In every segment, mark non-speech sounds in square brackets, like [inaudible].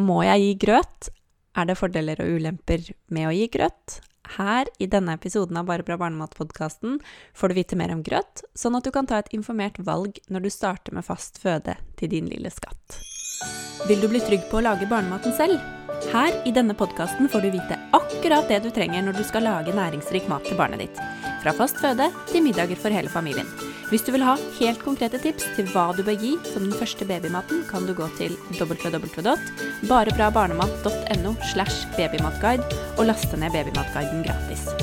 Må jeg gi grøt? Er det fordeler og ulemper med å gi grøt? Her i denne episoden av Bare bra barnemat-podkasten får du vite mer om grøt, sånn at du kan ta et informert valg når du starter med fast føde til din lille skatt. Vil du bli trygg på å lage barnematen selv? Her i denne podkasten får du vite akkurat det du trenger når du skal lage næringsrik mat til barnet ditt. Fra fast føde til middager for hele familien. Hvis du vil ha helt konkrete tips til hva du bør gi som den første babymaten, kan du gå til www.barebrabarnemat.no slash babymatguide og laste ned Babymatguiden gratis.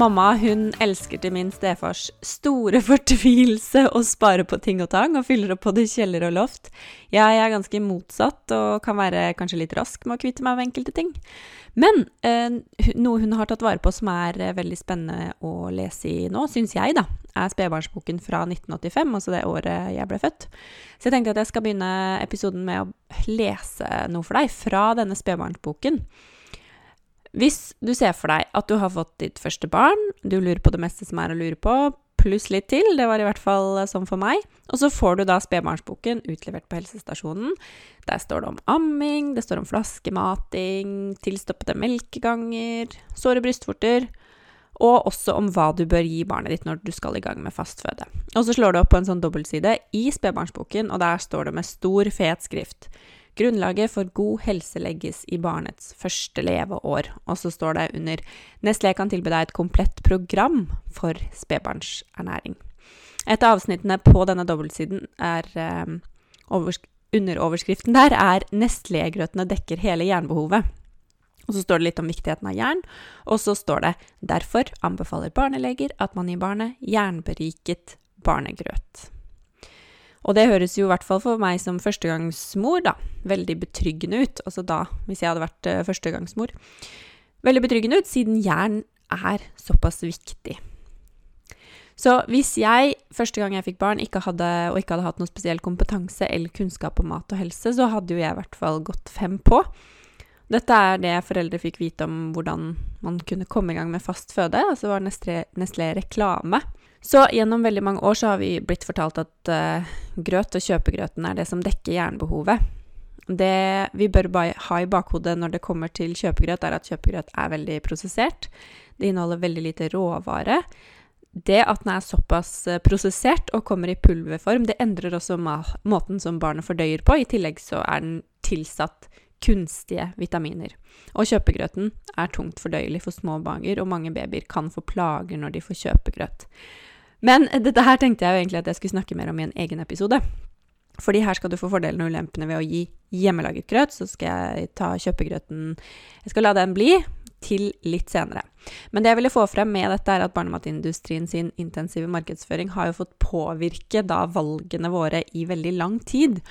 Mamma hun elsker til min stefars store [laughs] fortvilelse å spare på ting og tang, og fyller opp både kjeller og loft. Jeg er ganske motsatt og kan være kanskje litt rask med å kvitte meg med enkelte ting. Men eh, noe hun har tatt vare på som er eh, veldig spennende å lese i nå, syns jeg, da, er spedbarnsboken fra 1985, altså det året jeg ble født. Så jeg tenkte at jeg skal begynne episoden med å lese noe for deg fra denne spedbarnsboken. Hvis du ser for deg at du har fått ditt første barn, du lurer på det meste som er å lure på, pluss litt til, det var i hvert fall sånn for meg, og så får du da spedbarnsboken utlevert på helsestasjonen. Der står det om amming, det står om flaskemating, tilstoppede melkeganger, såre brystvorter, og også om hva du bør gi barnet ditt når du skal i gang med fastføde. Og så slår du opp på en sånn dobbeltside i spedbarnsboken, og der står det med stor, fet skrift Grunnlaget for god helse legges i barnets første leveår. Og så står det under Nestlé kan tilby deg et komplett program for spedbarnsernæring. Et av avsnittene på denne dobbeltsiden er eh, Underoverskriften der er 'Nestlé-grøtene dekker hele jernbehovet'. Og så står det litt om viktigheten av jern, og så står det 'Derfor anbefaler barneleger at man gir barnet jernberiket barnegrøt'. Og det høres jo i hvert fall for meg som førstegangsmor, da, veldig betryggende ut. Altså da, hvis jeg hadde vært uh, førstegangsmor. Veldig betryggende ut, siden jern er såpass viktig. Så hvis jeg første gang jeg fikk barn, ikke hadde, og ikke hadde hatt noe spesiell kompetanse eller kunnskap om mat og helse, så hadde jo jeg i hvert fall gått fem på. Dette er det foreldre fikk vite om hvordan man kunne komme i gang med fast føde, altså var Nestlé reklame. Så gjennom veldig mange år så har vi blitt fortalt at uh, grøt og kjøpegrøten er det som dekker jernbehovet. Det vi bør ha i bakhodet når det kommer til kjøpegrøt, er at kjøpegrøt er veldig prosessert. Det inneholder veldig lite råvare. Det at den er såpass eh, prosessert og kommer i pulverform, det endrer også måten som barnet fordøyer på. I tillegg så er den tilsatt kunstige vitaminer. Og kjøpegrøten er tungt fordøyelig for små barn, og mange babyer kan få plager når de får kjøpegrøt. Men dette her tenkte jeg jo egentlig at jeg skulle snakke mer om i en egen episode. Fordi her skal du få fordelene og ulempene ved å gi hjemmelaget grøt. Så skal jeg ta kjøpegrøten Jeg skal la den bli til litt senere. Men det jeg ville få frem med dette, er at barnematindustrien sin intensive markedsføring har jo fått påvirke da valgene våre i veldig lang tid.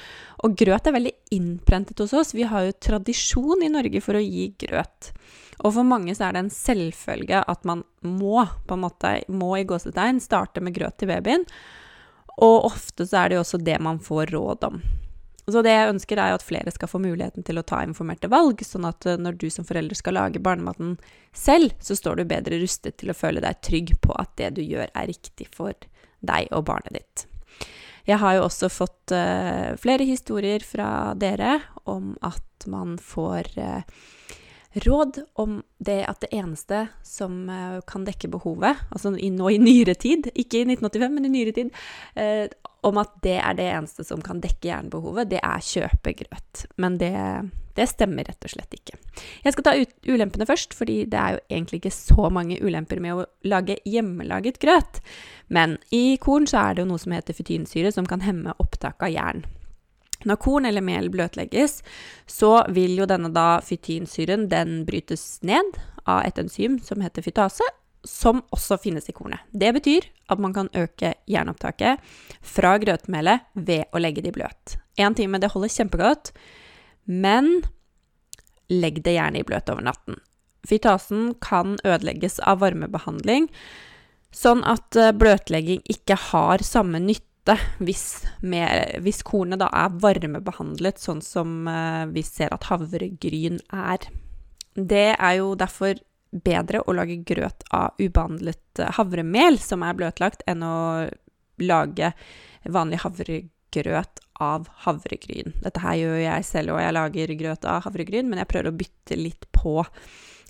Og grøt er veldig innprentet hos oss. Vi har jo tradisjon i Norge for å gi grøt. Og for mange så er det en selvfølge at man må, på en måte, må i gåsetegn, starte med grøt til babyen. Og ofte så er det jo også det man får råd om. Så det jeg ønsker, er jo at flere skal få muligheten til å ta informerte valg, sånn at eh, når du som forelder skal lage barnematen selv, så står du bedre rustet til å føle deg trygg på at det du gjør, er riktig for deg og barnet ditt. Jeg har jo også fått uh, flere historier fra dere om at man får uh, råd om det at det eneste som uh, kan dekke behovet, altså nå i nyere tid, ikke i 1985, men i nyere tid, eh, om at det er det eneste som kan dekke jernbehovet, det er kjøpegrøt. Men det, det, stemmer rett og slett ikke. Jeg skal ta ut ulempene først, fordi det er jo egentlig ikke så mange ulemper med å lage hjemmelaget grøt. Men i korn så er det jo noe som heter fytinsyre, som kan hemme opptak av jern. Når korn eller mel bløtlegges, så vil jo denne da fytinsyren den brytes ned av et enzym som heter fytase, som også finnes i kornet. Det betyr at man kan øke jernopptaket fra grøtmelet ved å legge det i bløt. Én time, det holder kjempegodt, men legg det gjerne i bløt over natten. Fytasen kan ødelegges av varmebehandling, sånn at eh, bløtlegging ikke har samme nytte hvis, med, hvis kornet da er varmebehandlet, sånn som uh, vi ser at havregryn er. Det er jo derfor bedre å lage grøt av ubehandlet havremel som er bløtlagt, enn å lage vanlig havregrøt av havregryn. Dette her gjør jeg selv, og jeg lager grøt av havregryn, men jeg prøver å bytte litt på.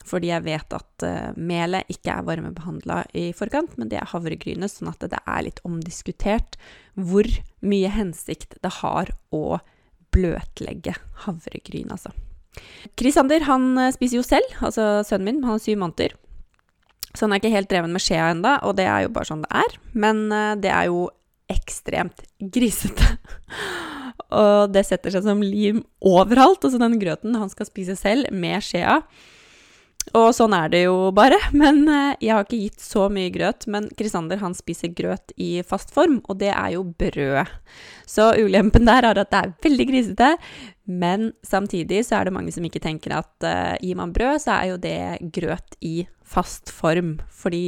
Fordi jeg vet at uh, melet ikke er varmebehandla i forkant, men det er havregrynet, sånn at det er litt omdiskutert hvor mye hensikt det har å bløtlegge havregryn, altså. Krisander han eh, spiser jo selv, altså sønnen min, han har syv måneder. Så han er ikke helt dreven med skjea enda, og det er jo bare sånn det er. Men uh, det er jo ekstremt grisete. [laughs] og det setter seg som lim overalt. Altså den grøten han skal spise selv med skjea. Og sånn er det jo bare. [laughs] Men eh, jeg har ikke gitt så mye grøt. Men Krisander han spiser grøt i fast form, og det er jo brød. Så ulempen der er at det er veldig grisete. Men samtidig så er det mange som ikke tenker at uh, gir man brød, så er jo det grøt i fast form. Fordi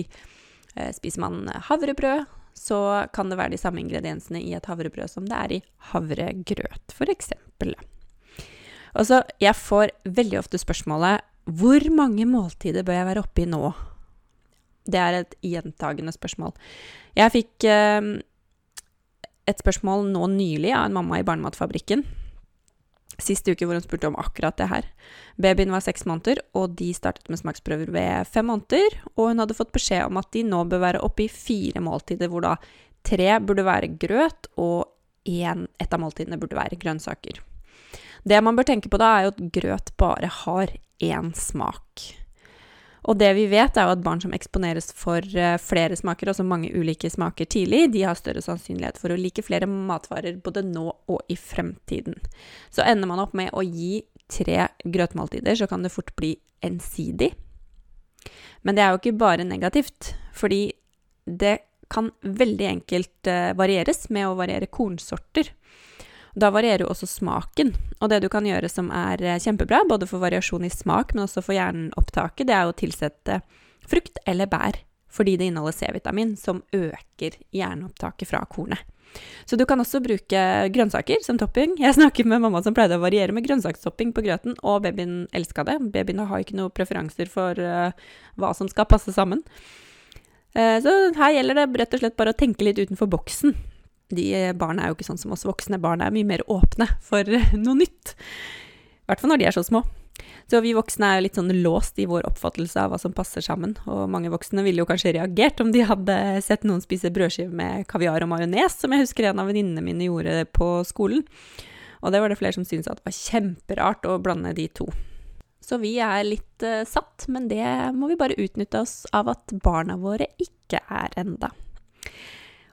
uh, spiser man havrebrød, så kan det være de samme ingrediensene i et havrebrød som det er i havregrøt, f.eks. Og så, jeg får veldig ofte spørsmålet hvor mange måltider bør jeg være oppe i nå? Det er et gjentagende spørsmål. Jeg fikk eh, et spørsmål nå nylig av en mamma i Barnematfabrikken. Sist uke hvor hun spurte om akkurat det her. Babyen var seks måneder, og de startet med smaksprøver ved fem måneder. Og hun hadde fått beskjed om at de nå bør være oppe i fire måltider, hvor da tre burde være grøt, og én, ett av måltidene burde være grønnsaker. Det man bør tenke på da, er jo at grøt bare har én smak. Og det vi vet, er jo at barn som eksponeres for eh, flere smaker, altså mange ulike smaker tidlig, de har større sannsynlighet for å like flere matvarer både nå og i fremtiden. Så ender man opp med å gi tre grøtmåltider, så kan det fort bli ensidig. Men det er jo ikke bare negativt, fordi det kan veldig enkelt eh, varieres med å variere kornsorter. Da varierer jo også smaken. Og det du kan gjøre som er eh, kjempebra, både for variasjon i smak, men også for hjerneopptaket, det er å tilsette frukt eller bær. Fordi det inneholder C-vitamin, som øker hjerneopptaket fra kornet. Så du kan også bruke grønnsaker som topping. Jeg snakker med mamma som pleide å variere med grønnsakstopping på grøten, og babyen elska det. Babyen har ikke noen preferanser for uh, hva som skal passe sammen. Uh, så her gjelder det rett og slett bare å tenke litt utenfor boksen de eh, barna er jo ikke sånn som oss voksne. Barna er mye mer åpne for eh, noe nytt. I hvert fall når de er så små. Så vi voksne er litt sånn låst i vår oppfattelse av hva som passer sammen. Og mange voksne ville jo kanskje reagert om de hadde sett noen spise brødskive med kaviar og majones, som jeg husker en av venninnene mine gjorde på skolen. Og det var det flere som syntes at det var kjemperart å blande de to. Så vi er litt uh, satt, men det må vi bare utnytte oss av at barna våre ikke er enda.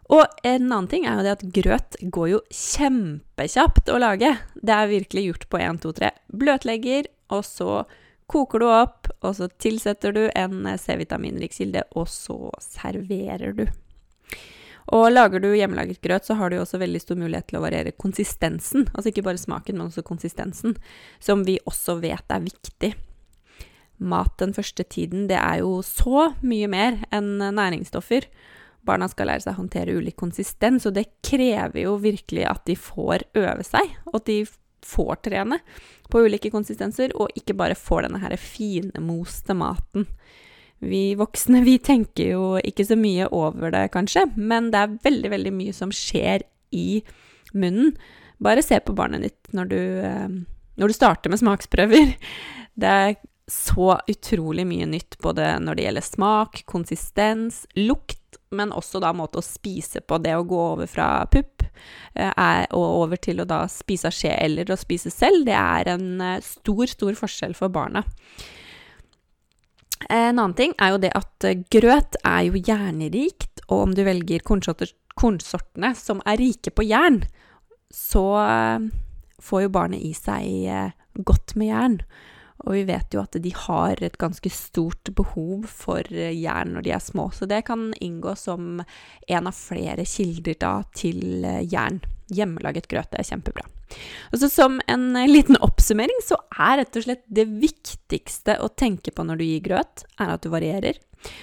Og en annen ting er jo det at grøt går jo kjempekjapt å lage. Det er virkelig gjort på 1, 2, 3. Bløtlegger, og så koker du opp, og så tilsetter du en C-vitaminrik kilde, og så serverer du. Og lager du hjemmelaget grøt, så har du også veldig stor mulighet til å variere konsistensen. Altså ikke bare smaken, men også konsistensen, som vi også vet er viktig. Mat den første tiden, det er jo så mye mer enn næringsstoffer. Barna skal lære seg å håndtere ulik konsistens, og det krever jo virkelig at de får øve seg, og at de får trene på ulike konsistenser, og ikke bare får denne her finmoste maten. Vi voksne, vi tenker jo ikke så mye over det, kanskje, men det er veldig, veldig mye som skjer i munnen. Bare se på barnet ditt når du, eh, når du starter med smaksprøver. Det så utrolig mye nytt både når det gjelder smak, konsistens, lukt, men også da måte å spise på. Det å gå over fra pupp eh, og over til å da spise av skje eller å spise selv, det er en eh, stor, stor forskjell for barna. En annen ting er jo det at eh, grøt er jo jernrikt, og om du velger kornsortene som er rike på jern, så får jo barnet i seg godt med jern. Og vi vet jo at de har et ganske stort behov for eh, jern når de er små, så det kan inngå som en av flere kilder da til eh, jern. Hjemmelaget grøt er kjempebra. Og så Som en eh, liten oppsummering så er rett og slett det viktigste å tenke på når du gir grøt, er at du varierer.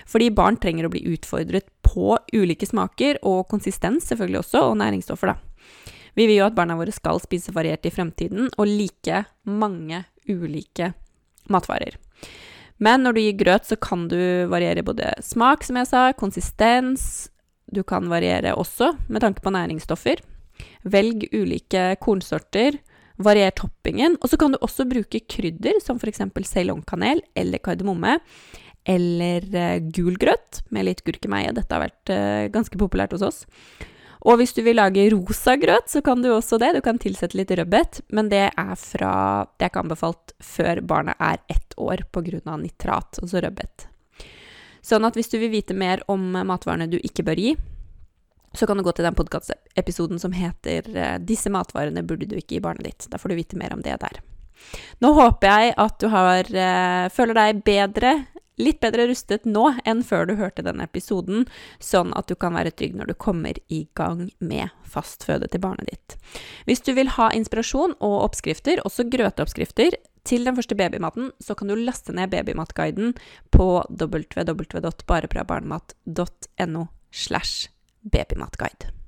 Fordi barn trenger å bli utfordret på ulike smaker, og konsistens selvfølgelig også, og næringsstoffer, da. Vi vil jo at barna våre skal spise variert i fremtiden, og like mange ulike matvarer. Men når du gir grøt, så kan du variere både smak, som jeg sa, konsistens du kan variere også med tanke på næringsstoffer. Velg ulike kornsorter. Varier toppingen. Og så kan du også bruke krydder, som f.eks. ceylonkanel eller kardemomme. Eller gul gulgrøt med litt gurkemeie. Dette har vært uh, ganske populært hos oss. Og hvis du vil lage rosa grøt, så kan du også det. Du kan tilsette litt rødbet, men det er fra Det er ikke anbefalt før barnet er ett år pga. nitrat, altså rødbet. Sånn at hvis du vil vite mer om matvarene du ikke bør gi, så kan du gå til den podkastepisoden som heter eh, 'Disse matvarene burde du ikke gi barnet ditt'. Da får du vite mer om det der. Nå håper jeg at du har, uh, føler deg bedre, litt bedre rustet nå enn før du hørte denne episoden, sånn at du kan være trygg når du kommer i gang med fastføde til barnet ditt. Hvis du vil ha inspirasjon og oppskrifter, også grøteoppskrifter, til den første babymaten, så kan du laste ned Babymatguiden på www.bareprabarnemat.no slash babymatguide.